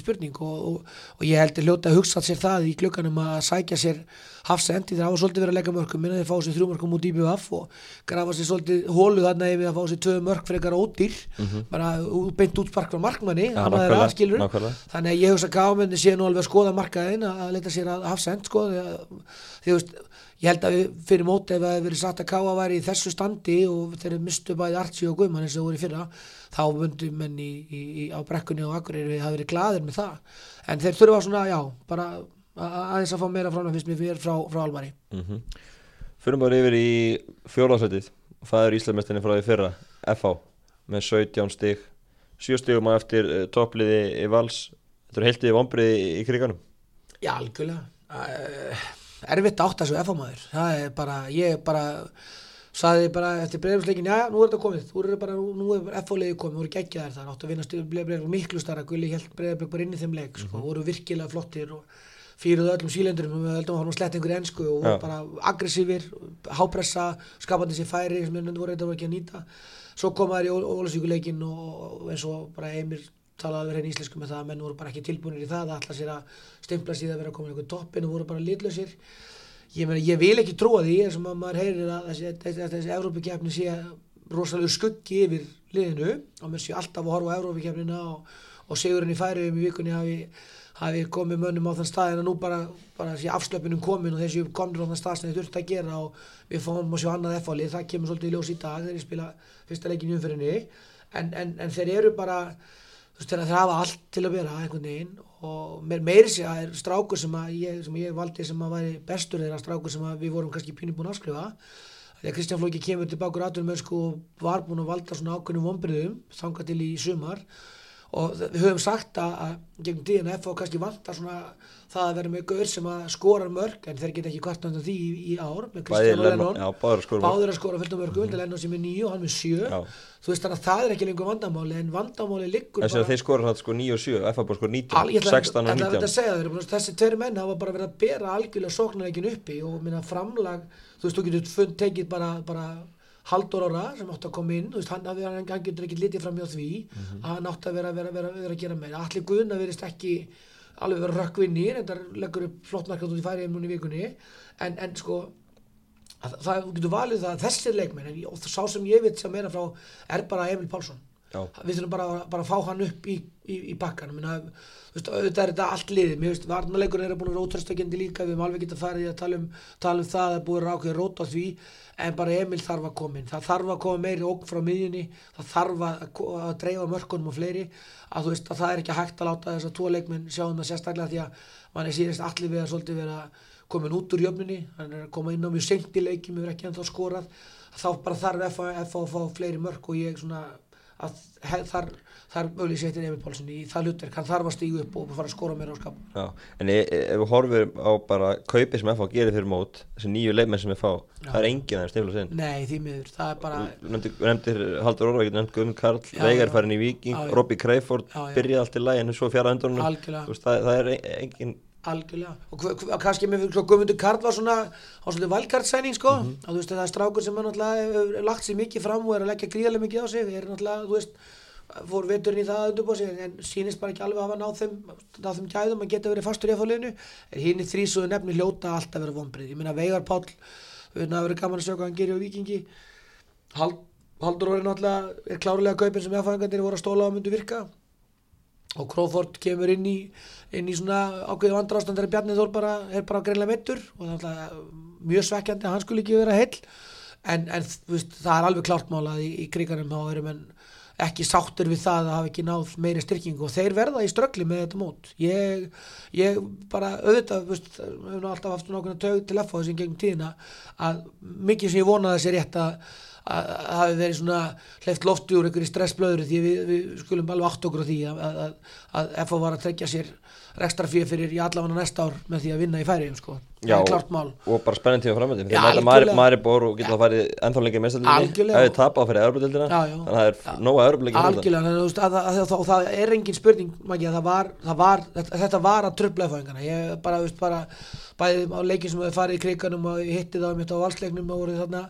að það að fyrir það bara engin spurning og, og, og ég heldur hljóta að hugsa sér það í klukkanum að sækja sér hafsendi þegar hafa svolítið verið að leggja mörgum minna þeir fá sér þrjú mörgum út í BVF og grafa sér svolítið hólu þarna yfir að fá sér tvö mörg frekar ódýr. Bara ú- beint útspark frá markmanni er nákvæmlega, að nákvæmlega. þannig að ég hugsa að gámenni sé nú alveg að skoða markaðin að að leita sér að hafsend sko, því að ég held að fyrir móti ef það hefði verið satt að káa væri í þessu standi og þeir mistu bæði Archie og Guðmann eins og voru í fyrra þá myndu menn í, í, í, á brekkunni og Akureyri hafa verið glaðir með það. En þeir þurfa svona, já, bara að- aðeins að fá meira frá fyrst mér frá, frá Almari mm Fyrir bara yfir í fjólaðsætið Það er Íslamestinni frá því fyrra FH með 17 stig. 7 stigum á eftir uh, toppliði í vals. Þetta eru heiltið vombriði í kriganum. Já, algjörlega erfitt átt að svo FH-maður það er bara, ég bara saði bara eftir breyfisleikin, já, nú er þetta komið. Nú er bara, nú er FH-leiði komið, nú eru geggjaðir þar. Áttu að vinna breyfisleikin miklu starra Gulli held breyfisleik bara inn í þeim leik, sko, voru virkilega flottir og fýruðu öllum sílendurum og við heldum að hann slett einhverju ensku og voru Já. bara aggressífir, hápressa skapandi sér færi sem við voru eitthvað ekki að nýta. Svo koma þær í Ólasvíkuleikin og eins og bara Emir talaði alveg hrein íslensku með það að menn voru bara ekki tilbúinir í það að ætla sér að stimpla sér að vera komin einhvern toppin og voru bara litlausir. Ég, meni, ég vil ekki trúa því eins og ma- maður heyrir að þessi, þessi, þessi Evrópikefni sé rosalega skuggi yfir liðinu og mér sé alltaf að horfa á Evrópikefnina og, og sigurinn í færiðum í vikunni hafi, hafi komið mönnum á þann stað en nú bara, bara sé afslöpunum komin og þessi komnir á þann stað sem þið þurft að gera og við fáum að sjá annað F-álið, það kemur svolítið í ljós í dag þegar ég spila fyrsta leikin í umfyrinni en, en, en þeir eru bara þú veist, þeir hafa allt til að vera einhvern veginn og mér meiri sé að er strákur sem að ég, sem ég valdi sem að væri bestur þeirra strákur sem að við vorum kannski pínu búin að afskrifa. Þegar Kristján Flóki kemur tilbaka úr aðtunum og var búin að valda svona ákveðnum vombriðum þangað til í sumar og við höfum sagt að, að gegn DNF og kannski vantar svona það að vera með gaur sem að skora mörg en þeir geta ekki hvart undan því í, í ár með Kristján og Lennon, báður að skora fullt af mörgum mm Lennon sem er nýju og hann með sjö. Já. þú veist þannig að það er ekki lengur vandamáli en vandamáli liggur Þessi að þeir skora hann sko 9 og 7 FH bara skora 19, Al, ég ætla, 16 og ætla að 19 segja þér, búin, þessi tveir menn hafa bara verið að bera algjörlega sóknarleikin uppi og minna framlag, þú veist, þú getur tekið bara, bara haldur ára sem átti að koma inn, þú veist, hann, hann, hann getur ekki litið fram hjá því að hann átti að vera, vera, vera, vera að gera meira. Allir Guðna verist ekki alveg vera rökkvinni, þetta leggur upp flott markað út í færiðum núna í vikunni, en, en sko, að, það þú getur valið það að þessir leikmenn, en ég- sá sem ég veit sem meira frá er bara Emil Pálsson Já. við þurfum bara, bara að fá hann upp í, í, í bakkan auðvitað er þetta allt liðið. Varnarleikur er búin að rótrastökjandi líka. Við höfum alveg getað farið í að tala um, tala um það að búið rákið rót á því. En bara Emil þarf að koma inn. Það þarf að koma meiri ógn frá miðjunni. Það þarf að, að dreifa mörkunum og fleiri. Að þú veist að það er ekki hægt að láta þess að tvo leikmenn sjá um það sérstaklega því að mann er síðast allir við að svolítið vera komin út úr jöfnunni. Hann er að koma inn á mjög seint í leikjum hefur ekki ennþá skorað. Þá bara þarf F að F að fá fleiri mörk og ég svona að þar, þar möguleg settir Emil Pálsson í það hlutverk, hann þarf að stígu upp og fara að skora meira á skap Já, en e e ef við horfum á bara kaupið sem FH gerir fyrir mót þessi nýju leikmenn sem Já. það er enginn aðeins stifla sinn Nei, því miður, það er bara nefndir, nefndir Haldur Orra, nefndir Guðmund Karl Veigar farin í Viking. Robby já. byrjaði allt í lagi en svo fjara Algjörlega. það, það er e- engin algjörlega. Og kannski með svo Guðmundur Karl var svona á svona valkartsæning sko. Mhm. og þú veist það er strákur sem er náttúrulega lagt sér mikið fram og er að leggja gríðarlega mikið á sig. Er náttúrulega, þú veist fór veturinn í það að undirbúa sig en sýnist bara ekki alveg að hafa náð þeim, náð þeim gæðum að geta verið fastur í FH-liðinu en hinn í þrísuðu nefni hljóta alltaf vera vonbrið ég meina Veigar Páll við það verið gaman að sjá hvað hann gerir á Víkingi. Hald, Haldur orðið náttúrulega er klárlega kaupin sem FH-ingandir voru að stóla á að myndu virka og Crawford kemur inn í, inn í svona ákveði vandrástand þegar Bjarni Þór bara er bara greinlega meittur og það er alltaf mjög svekkjandi að hann skulle ekki vera heill. En, en veist, það er alveg klárt málað í, í kriganum þá erum en ekki sáttur við það að hafa ekki náð meiri styrkingu og þeir verða í ströggli með þetta mót. Ég, ég bara auðvitað, veist, við höfum alltaf haft ákveðna tög til FH sem gegnum tíðina að mikið sem ég vonaði sér rétt að að hafi verið svona hleyft lofti úr einhverju stressblöður því við, við skulum alveg átt okkur á því að, að, að FH var að tryggja sér rekstra fyrir í allavega næsta ár með því að vinna í færiðum sko, það Já, er og bara spennandi tíma fyrir maður maður er bor og geta að farið ennþá lengi meðstældinni Algjörlega. ef þið tapa fyrir Európa-dildina Já, já. þannig að það er nóga að, að, að, að, og það er engin spurning að það var, það var, þetta, þetta var að tröfla fæðingana, ég bara, veist, bara bæði á leikin sem hefur farið í kriganum og hitti það mitt á valsleiknum og voru þarna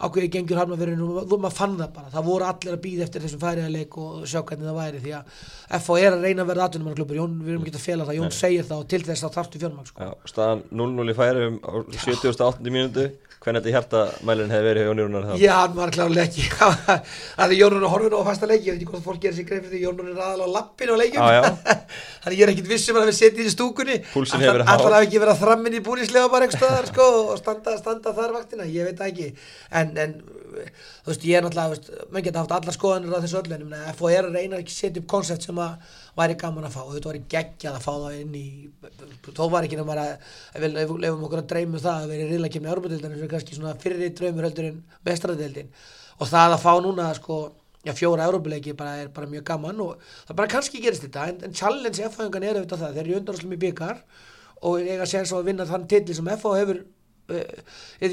ákveði gengjur harmafyrinu og maður fann það bara, það voru allir að býða eftir þessum færiða leik og sjá hvernig það væri því að FH er að reyna að verða atvinnumannaklubur, Jón, við erum ekki að fela það, Jón segir það og til þess að þarftu fjármagn sko. Staðan 0-0 í færi um á 78. mínútu hvernig þetta hjartamælinn hefði verið hjá Jónirúnar þá? Já, hann var klárlega ekki. Það er Jónur að horfinu á fasta leiki Ég veit ekki hvort fólk gerir sér greið fyrir því Jónur er aðal á lappinu á leikjum. Þannig ég er ekkit vissum að við setjum í stúkunni. Púlsinn Ætlar- hefur verið að ekki frammin í búnislega bara eitthvað sko, og standa, standa þar vaktina, ég veit ekki. En, en þú veist, ég er náttúrulega menn geta haft allar skoðanir á þessu öllu en ég meina, FO er að reyna að setja upp koncept sem að væri gaman að fá. Og þetta væri geggjað að fá það inn í þó var ekki nema að við lefum- okkur að dreymu það að vera í riðla kemni árbæðildin sem er kannski svona fyrri draumur heldur en mestradeildin og það að fá núna sko já, fjóra bara er bara mjög gaman og það bara kannski gerist þetta en, en challenge F-fæðingan er auðvitað það. Þeir eru undanarslum í byggar og eiga séns á að vinna þann titli sem FH hefur uh,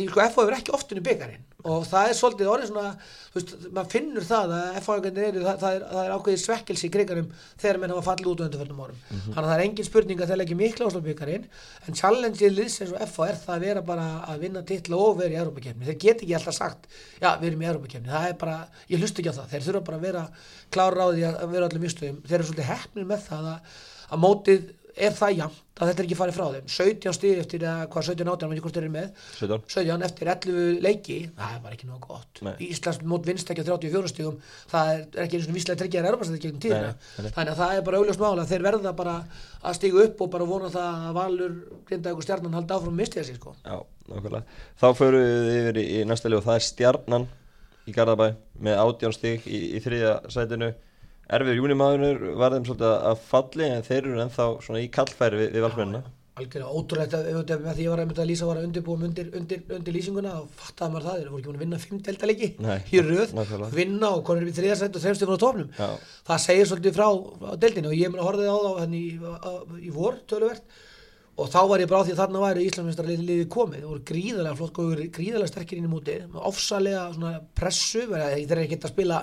sko, FH hefur ekki oftunni byggarinn og það er svolítið orðið svona þú veist, maður finnur það að F-fæðingan eru það, það, er, það er ákveðið svekkelsi í kriganum þegar menn hafa fallið út á undanförnum árum. Þannig að það er engin spurning að þeir leggja mikla ásla byggarinn en challenge liðs eins og FH er það að vera bara að vinna titla og vera í Európa-kefni þeir get ekki alltaf sagt, já við erum í Európa-kefni það er bara, ég hlust ekki á það, þeir þurfa bara að vera klára á því að vera allir mistöðum þeir eru svolítið hefnir með það að, að mótið er það jafnt að þetta er ekki farið frá þeim? 17 stíð eftir að hvað 17 átján, veit ég hvort þeir eru með? 17 17 eftir 11 leiki. Það bara ekki nóg gott. Nei. Íslands mót vinst ekki á 34 stíðum það er ekki eins og víslega tryggjaðar nei. þannig að það er bara augljóst mála þeir verða bara að stígu upp og bara vona það að Valur grinda ykkur stjarnan halda áfram mistið sig sko. Já, Þá förum við yfir í, í næsta lið og það er Stjarnan í Garðabæ með átján stig í, í þriðja sætinu Erfið júnimaðurinn var þeim svolítið að falli en þeir eru ennþá svona í kallfæri við, við valsmennina algjörlega ef þetta með því ég var að, að lýsa var að undirbúum undir, undir, undir lýsinguna og fattaði maður það, þeir voru ekki búin að vinna fimm deltaleiki Nei, í röð, nákvæmlega. vinna og konur við þriðasætt og þreimstu frá tófnum Já. það segir svolítið frá, frá deildinu og ég mun að horfa á það henni í, í vor töluvert. Og þá var ég á því að þarna væri Íslandsmeistar liðið komið, það voru gríðarlega flott góður, gríðarlega sterkir inn í múti ofsalega pressu þeir eru ekkert að spila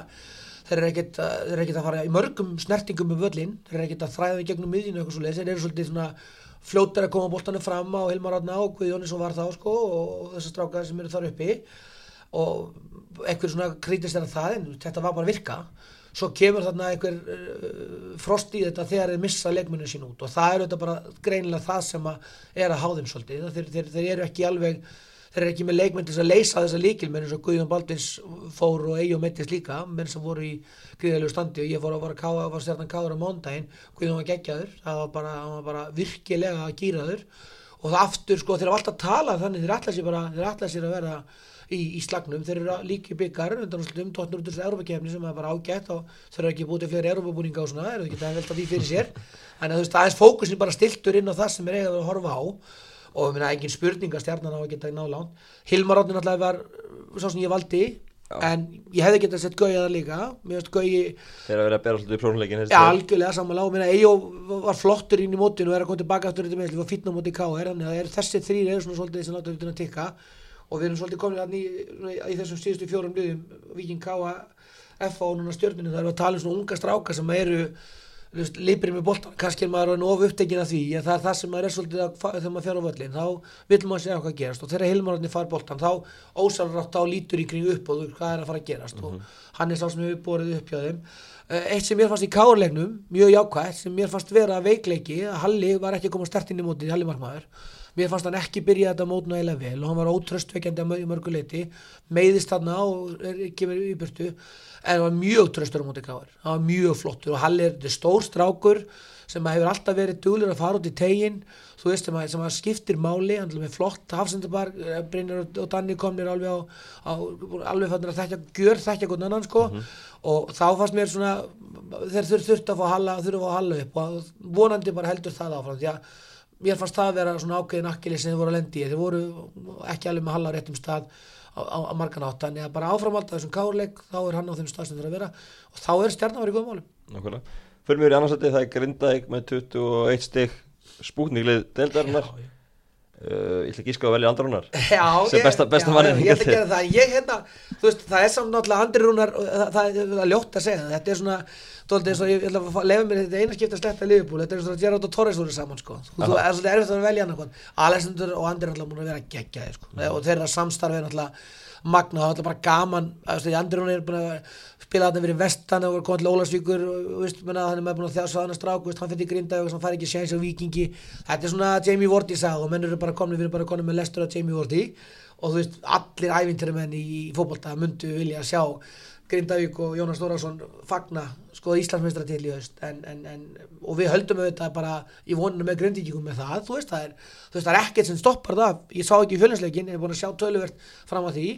þeir eru ekkert, að- eru ekkert að fara í mörgum snertingum með völlin, þeir eru ekkert að þræða í gegnum miðjunu eitthvað svo þeir eru svolítið svona fljótar að koma boltanum fram á Hilmar Átna og Guðjóni sem var þá sko og þessar strákar sem eru þar uppi. Og einhver svona krítist er að það en þetta var bara virka. Svo kemur þarna einhver uh, frost í þetta þegar þeir missa leikmunni sín út. Og það er þetta bara greinilega það sem að er að há þeim svolítið. Þeir, þeir, þeir eru ekki alveg þeir eru ekki með leikmenn til að leysa þessa líkilmenn eins og Guðjón Baldvins fór og Eyjó Mettis líka menn sem voru í gríðalegu standi og ég fór að vara káa, var stjarnan káður á móndaginn Guðjón var geggjaður, það var bara, var bara virkilega gýraður og það aftur sko þeir hafa alltaf talað þannig þeir ætla sér bara, þeir ætla sér að vera í, í slagnum, þeir eru líki byggar undan úrslitum, tóttnur út úr þessu Európa-kefni sem er bara ágætt og þeir eru ekki búið til fleiri Európa-búninga og svona, þeir eru ekki að velta því fyrir sér. Þannig að þú veist, aðeins fókusin bara stiltur inn á það sem er eiga að horfa á og ég meina engin spurning að stjarnan á að geta náð lánt Hilmar Átni náttúrulega var uh, sá sem ég valdi en ég hefði getað sett Gauja það líka. Mér veist Gauji eru að vera að bera svolítið í prófumleikin ja, algjörlega samanlega og minna Eyjó var flottur inn í mótinu og er að koma tilbaka aftur þetta með var fítna á móti KR þannig að er þessi þrýr eru svona svolítið sem láta hlutin að tikka. Og við erum svolítið komin að í, í þessum síðustu fjórum liðum Viking K FA og núna stjörninu það eru að tala um svona unga stráka sem eru líprið með boltan, kannski er maður of upptekinn af því, en það er það sem maður er svolítið að, þegar maður fer á völlin, þá vill maður segja hvað gerast. Og þegar Hilmararni far boltan þá ósálrátt á lítur í kring upp og hvað er að fara að gerast. Og hann er sá sem hefur borið upp hjá þeim. Eh, eitt sem mér fannst í kárleiknum mjög jákvætt, sem mér fannst vera veikleiki, að Halli var ekki að koma stert inn í mótið, Halli Markmaður mér fannst hann ekki byrja þetta mót nægilega vel og hann var ótröstveikjandi að mörg- mörgu leiti meiðist þarna og er, kemur í burtu. En hann var mjög tröstur á móti káir hann var mjög flottur og Halli er stór strákur sem að hefur alltaf verið duglur að fara út í tegin þú veist sem að, sem að skiptir máli hann er flott hafsendabar Brynjar og Danni komnir alveg á, á alveg fannir að þekkja, gjör þekkja hvernig annan sko. Og þá fannst mér svona þeir þur, þurftu að fá Halla þurftu að fá Halla upp og vonandi bara heldur það áfram því að mér fannst það að vera svona ákveðin akkili sem þeir voru að lendi í þeir voru ekki alveg með Halla á réttum stað á, á, á margan átt þannig að bara áframald að þessum kárleik þá er hann á þeim stað sem þeir að vera og þá er í góðum málum Nákvæmlega. Fyrir mér í annarsætti það er Grindavík með 21 stig spúkninglið deildarinnar. Já, já. Uh, ég ætla ekki að velja andrunar. Já, Sem besta- besta já, manninn Ég ætla að til. gera það. Ég hérna, veist, það er samt náttúrulega Andri Rúnar það, það, er- það ljótt að segja það. Þetta er svona, þú veist, ég ætla að leyfa mér þetta eina skipta að sleppa Liverpool. Þetta er svona að Gerard og Torres voru saman, sko. Þú, þú er svolítið erfitt að velja annað Alexander og Andri náttúrulega búin að vera geggjaði, sko. Mm. og þeirra samstarfi er náttúrulega magna það er náttúrulega bara gaman að, Andri Rúnar er búin að spila þarna fyrir vestan og var komið til þú veist, menna, hann er búin að þjása hann að strák, þú veist, hann fyrir grinda og hann fær ekki séns á vikingi þetta er svona Jamie Vardy sag og menn eru bara komin við erum bara komin með lestur af Jamie Vardy og þú veist, allir ævintyrumenn í fótbolta myndu vilja sjá Grindavík og Jónas Þórásson fagna sko Íslandsmeistra til í haust. En, en, en, og við höldum auðvitað bara í voninu með Grindvíkingum með það þú veist, það er, er ekkert sem stoppar það. Ég sá ekki í fjölinsleikin, ég er búin að sjá töluvert fram að því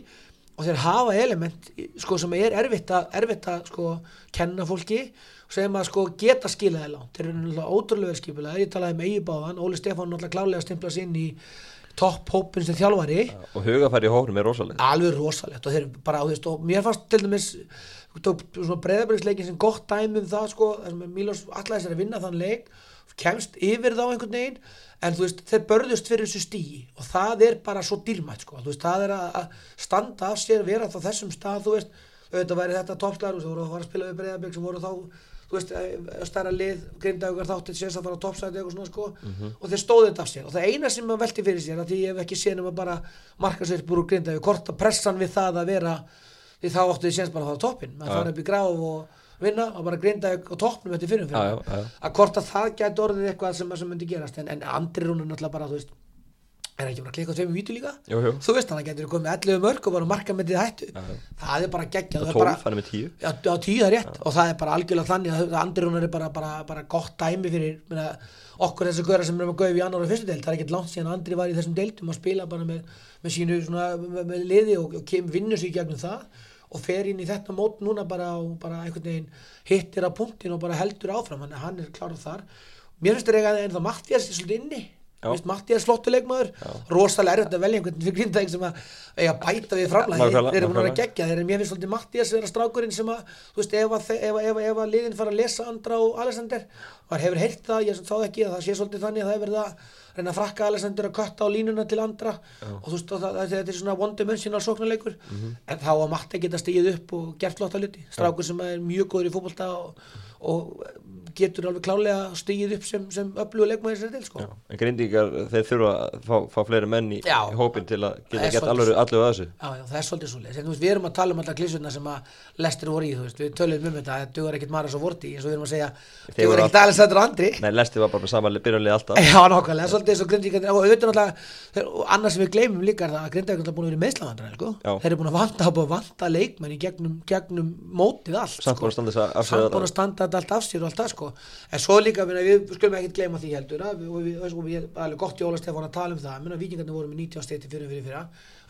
og þeir hafa element sko, sem er erfitt að, erfitt að sko, kenna fólki sem að sko, geta skilaði langt. Þeir eru náttúrulega ótrúlega vel skipulega ég talaði með Eigi Báðan, Óli Stefán náttúrulega klálega stimpla sig inn í topp hópin sem þjálfari. Og hugafæri í hóknum er rosalega. alveg rosalegt. Og þeir bara, þú veist, og mér fannst til dæmis breyðabriðsleikin sem gott dæmi um það, sko, Mílos allæði sér að vinna þann leik, kemst yfir þá einhvern veginn, en þú veist þeir börðust fyrir þessu stíi og það er bara svo dýrmætt, sko, þú veist, það er að að standa af sér, vera þá þessum stað, þú veist, auðvitað væri þetta toppslæður, þú voru að fara að spila við breyðabrið sem voru þá þú veist, stærra lið, grindaugar þáttið sér að fara á toppsæti eitthvað svona sko. Og þeir stóðu þetta af sér. Og það eina sem maður velti fyrir sér að ég hef ekki séð nema bara markasveitbúr úr grindaug, hvort að pressan við það að vera því þá áttu þið séns bara að fara á toppin að Já. fara upp í gráf og vinna og bara grindaug á toppnum eftir fyrir Já, já, já. að hvort að það gæti orðið eitthvað sem, sem myndi gerast en, en andri rúnur náttúrulega bara þú veist er ekki bara að klikka á tveimur vítu líka Jú, jú. þú veist hann að getur komið með 11 mörg og bara marka með því hættu Já, já. það er bara geggjað Og það er bara- 12, hann er með 10. Já, á tíu það er rétt og það er bara algjörlega þannig að Andri Rúnar er bara, bara, bara gott dæmi fyrir meina, okkur þessi góra sem er með gauð í annar og fyrstu deild, það er ekkert langt síðan að Andri var í þessum deildum að spila bara með, með sínu svona, með, með liði og, og kem, vinnur í gegnum það og fer inn í þetta mót núna bara og bara einhvern veginn hittir á punktin og bara heldur áfram, hann er klárað þar. Mér finnst það eiga en það er svolítið inni Já. Vist, Mattias flottuleikmaður rosalega erfitt að velja einhvern fyrir grindaðing sem að eiga að bæta við framlægi þeir eru búin að gegja þeir eru mér finnst svolítið Mattias vera strákurinn sem að þú veist ef að, ef, að- ef, að- ef að liðin fara að lesa Andra og Alexander hann hefur heyrt það, ég þá ekki að það sé svolítið þannig að það er verið að reyna að frakka Alexander að kötta á línuna til Andra. Og þú veist það, það, þetta er svona one dimensional sóknarleikur. En þá að Matti geta stigið upp og gert flotta hluti. Strákur sem er mjög góður í fótbolta og, og getur alveg klálega stigið upp sem, sem öflugur leikmaður sér til sko. Já. En grindíkar, þeir þurfa að fá, fá fleiri menn í, Já. í hópin til að Það geta svolítið alveg allir að þessu. Já, já, það er svolítið svo leið. Við erum að tala um alltaf klísuna sem að lestir voru í, þú veist, við tölum um þetta, það dugar ekkert Maras og Vorti, eins og við erum að segja, dugar voru ekkert Alexander og Andri. Nei, Lesti var bara með sama byrjanlið alltaf. Já, nákvæmlega, svolítið eins og grindvíkandi, og auðvitað náttúrulega, annars sem við er það að er að í sko. Að að í að að þetta það, sko. En svo líka, minna, við skulum ekkert gleyma því heldur, að, og við, og við, það er alveg gott Jóla Stefán að tala um það, vikingarnir voru með 19 steytti fyrir fyrir fyrra,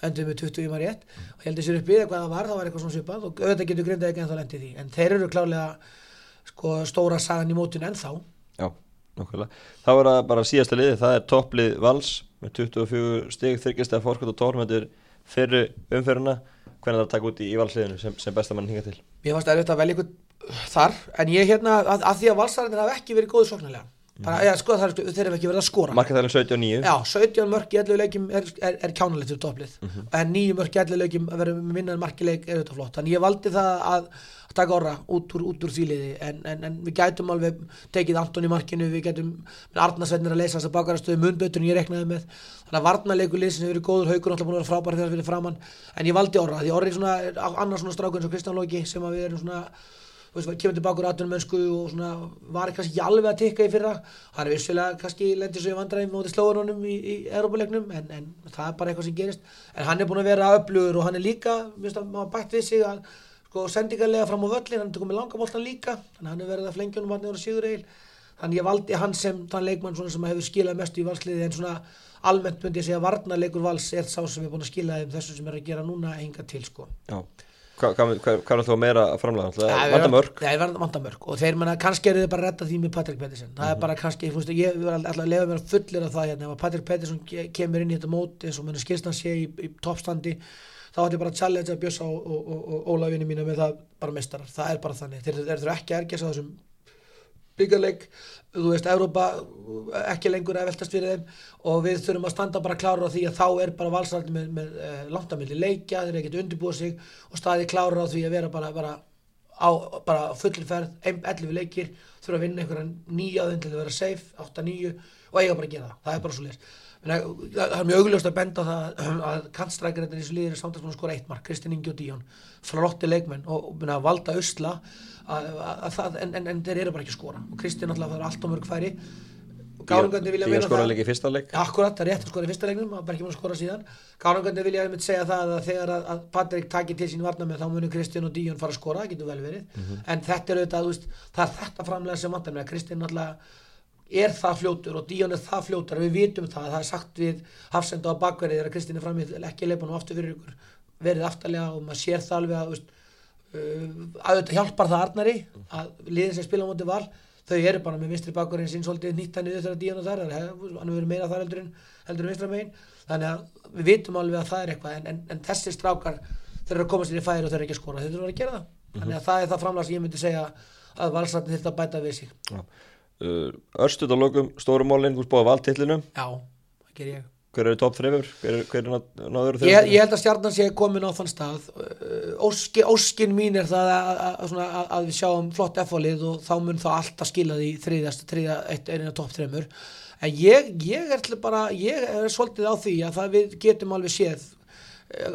endur með 20 í maður rétt, og heldur sér upp við hvað það var, það var eitthvað svona svipað, og auðvitað getur grindað ekki ennþá lendið því, en þeir eru klárlega, sko, stóra sagan í mótinu ennþá, Já, nokkulega. Þá er það bara síðasta liði, það er topplið Vals með 24 stig, þyrkist að fórskot og tórnum þetta er fyrru umferðina. Hvernig það taka út í, í Valsliðinu sem, sem besta mann hinga til? Mér fannst að velja ykkur þar en ég hérna, að, að því að valsararnir hafa ekki verið góði sóknarlega bara, Mhm. eða sko það er, þeir hafa ekki verið að skora. Markaþælinn 79. Já, 17 mörk í 11 leikjum er, er, er kjánalegt fyrir topplið. Mhm. en 9 mörk í 11 leikjum að vera með minnaðan markileik er þetta flott. Þannig ég valdi það að, taka orra út úr, úr þvíliði en, en, en við gætum alveg tekið Anton í markinu við gætum, með Arnarsveinir að leysa þess að bakarastöðu mun betur en ég reknaði með. Þannig að varnarleikur liðsins hefur verið góður haugur alltaf búin að vera frábæri þegar fyrir framann en ég valdi orra því orri er svona, annars svona strákur eins og Kristján Lóki sem að við erum svona veist, kemur tilbaka úr atvinnumönsku og svona var kannski ekki alveg að tikka í fyrra. Hann er vissulega kannski lendir svo í vandræðum mótið slóðunum í, í Európa-leiknum en, en það er bara eitthvað sem gerist. En hann er búin að vera öflugur og hann er líka minnst að maður bætt við sig að sko sendingarlega fram á völlin, hann er komið langamóltan líka þannig hann er verið að flengja um hann og sigur eil þannig ég valdi hann sem þann leikmann sem hefur skilað mestu í valsliði en svona almennt myndi ég segja að varnarleikur vals er sá sem er búin að skila þeim þessu sem er að gera núna enga til sko. Já, hvað hva, hva, hva er þú meira að framlega? Ja, Vandamörk? Já, vandamörk og þeir menna kannski eru þið bara að redda því með Patrik Pettersson það er bara kannski, fúnst, ég vil alltaf lefa mér að fullir af það hérna, ef Patrik Pettersson ke- kemur inn í þetta mót eins og menna skilst hann sé í, í toppstandi þá ætti ég bara að challenge að bjössa og, og, og, og Ólafinu mína með það bara mestarar, það er bara þannig. Þeir, þurfa ekki að ergjast á þessum byggarleik, þú veist, Európa ekki lengur að veltast fyrir þeim og við þurfum að standa bara klára á því að þá er bara valsaraldi með, með uh, langtamilli leikja, þeir ekkert undirbúa sig og staði klára á því að vera bara, bara á bara fullri ferð, 11 leikir þurfa að vinna einhverja nýjaðun til að vera safe, 8-9 og eiga bara að gera það, það er bara svo leist það er mjög augljóst að benda á það að kantstrækjarinn í þessu liðir er samtalsmann að skora eitt mark, Kristinn Ingi og Díón flotti leikmenn og, og minna, valda usla að, að, að en, en, en þeir eru bara ekki að skora. Og Kristinn alltaf það er allt á mörg færi Gárungandi vilja Ég meina skora það. líka í fyrsta leik. Akkurat, það er rétt að skora í fyrsta leiknum það er ekki múin að skora síðan. Gárungandi vilja einmitt segja það að þegar að, að Patrik takir til sín varna með þá munir Kristinn og Díón fara að skora, það getur vel verið. En þetta er auðvitað, veist, það er þetta framlega sem vantar með að Kristinn alltaf er það fljótur og Díón er það fljótur við vitum það, það er sagt við hafsenda á bakverði þegar Kristinn er framið ekki leipanum aftur fyrir ykkur, verið aftarlega og maður sér það alveg að, uh, að þetta hjálpar það Arnari að liðin sem spila á móti val þau eru bara með vinstri bakverðin sín svolítið nýtt hann niður þegar Díón er þar, hann hefur verið meira þar heldur en, heldur en vinstra megin. Þannig að við vitum alveg að það er eitthvað en, en, en þessi strákar þeir eru að koma sér í færi og þeir eru ekki að skora þeir eru að gera það, þannig að það er það framlag sem ég myndi segja að valsartin þurft að bæta við sig. Uh, Örstuð á lokum, stórumálin, þú spáði valdtillinu Já, það ger ég Hver eru topp þreifur? Hver, hver er ná- náður þreifur? Ég, ég held að stjarnan sé komin á þann stað. Uh, Óski, óskin mín er það að, að, að, að, við sjáum flott F-fólið og þá mun þá alltaf skila því þriðast, þriða, eitt, einina topp þreymur en ég, ég er bara ég er svolítið á því að við getum alveg séð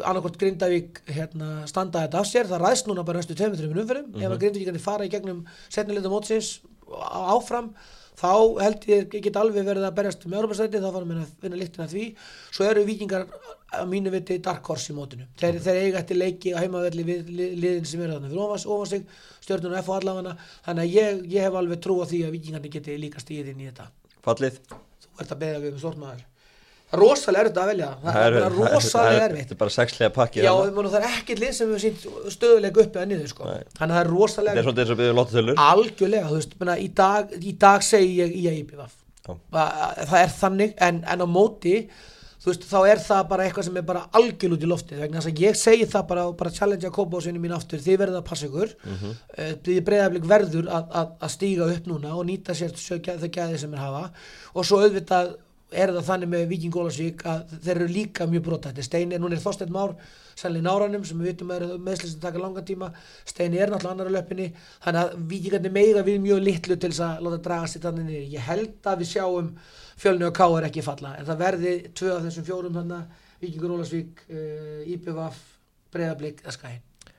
annarkvort Grindavík hérna, standa þetta af sér, það ræðst núna bara næstu 2-3 umferðum, ef að Grindavíkarnir fara í gegnum setnilegða mótsins áfram þá held ég get alveg verið að berjast með Europasæti þá fara mér að vinna líktina því. Svo eru vikingar að mínu viti dark horse í mótinu. Þeir, þeir eiga eftir leiki á heimavelli við li- liðin sem eru þarna fyrir ofan, ofan sig stjórnuna F og allafana þannig að ég, ég hef alveg trú á því að vikingarnir geti líka stíðið inn í þetta. Fallið? þú ert að beða við um er rosalega erfitt að velja. Það er bara rosalega erfitt. Þetta er bara sexlega pakki Já, meina, það er ekkert lið sem hefur sínt stöðuleik uppi að niður sko. Þannig að það er rosalega er svolítið eins og byggðum lottatölur algjörlega, þú veist, menna, í, dag, í dag segi ég í að Já. það er þannig, en, en á móti þú veist, þá er það bara eitthvað sem er bara algjörl út í loftið, vegna þess að ég segi það bara og bara challenge að kópa á sinni mín aftur. Þið verða að passa ykkur. Mm. -hmm. því breyðarblik verður að, að, að stíga upp núna og nýta sér þau gæði sem er hafa. Og svo auðvitað er það þannig með Víking Ólasvík að þeir eru líka mjög brotætti Steini, núna er Þorsteinn Már sannlega í náranum sem við vitum að eru meðsli sem taka langan tíma. Steini er náttúrulega annar á löppinni þannig að Víkingarnir meira við mjög litlu til þess að láta draga sér þannig niður. Ég held að við sjáum fjölni og káar ekki falla en það verði tvö af þessum fjórum þannig Víkingur Ólasvík, uh, IPVF Breiðablík, eða skæn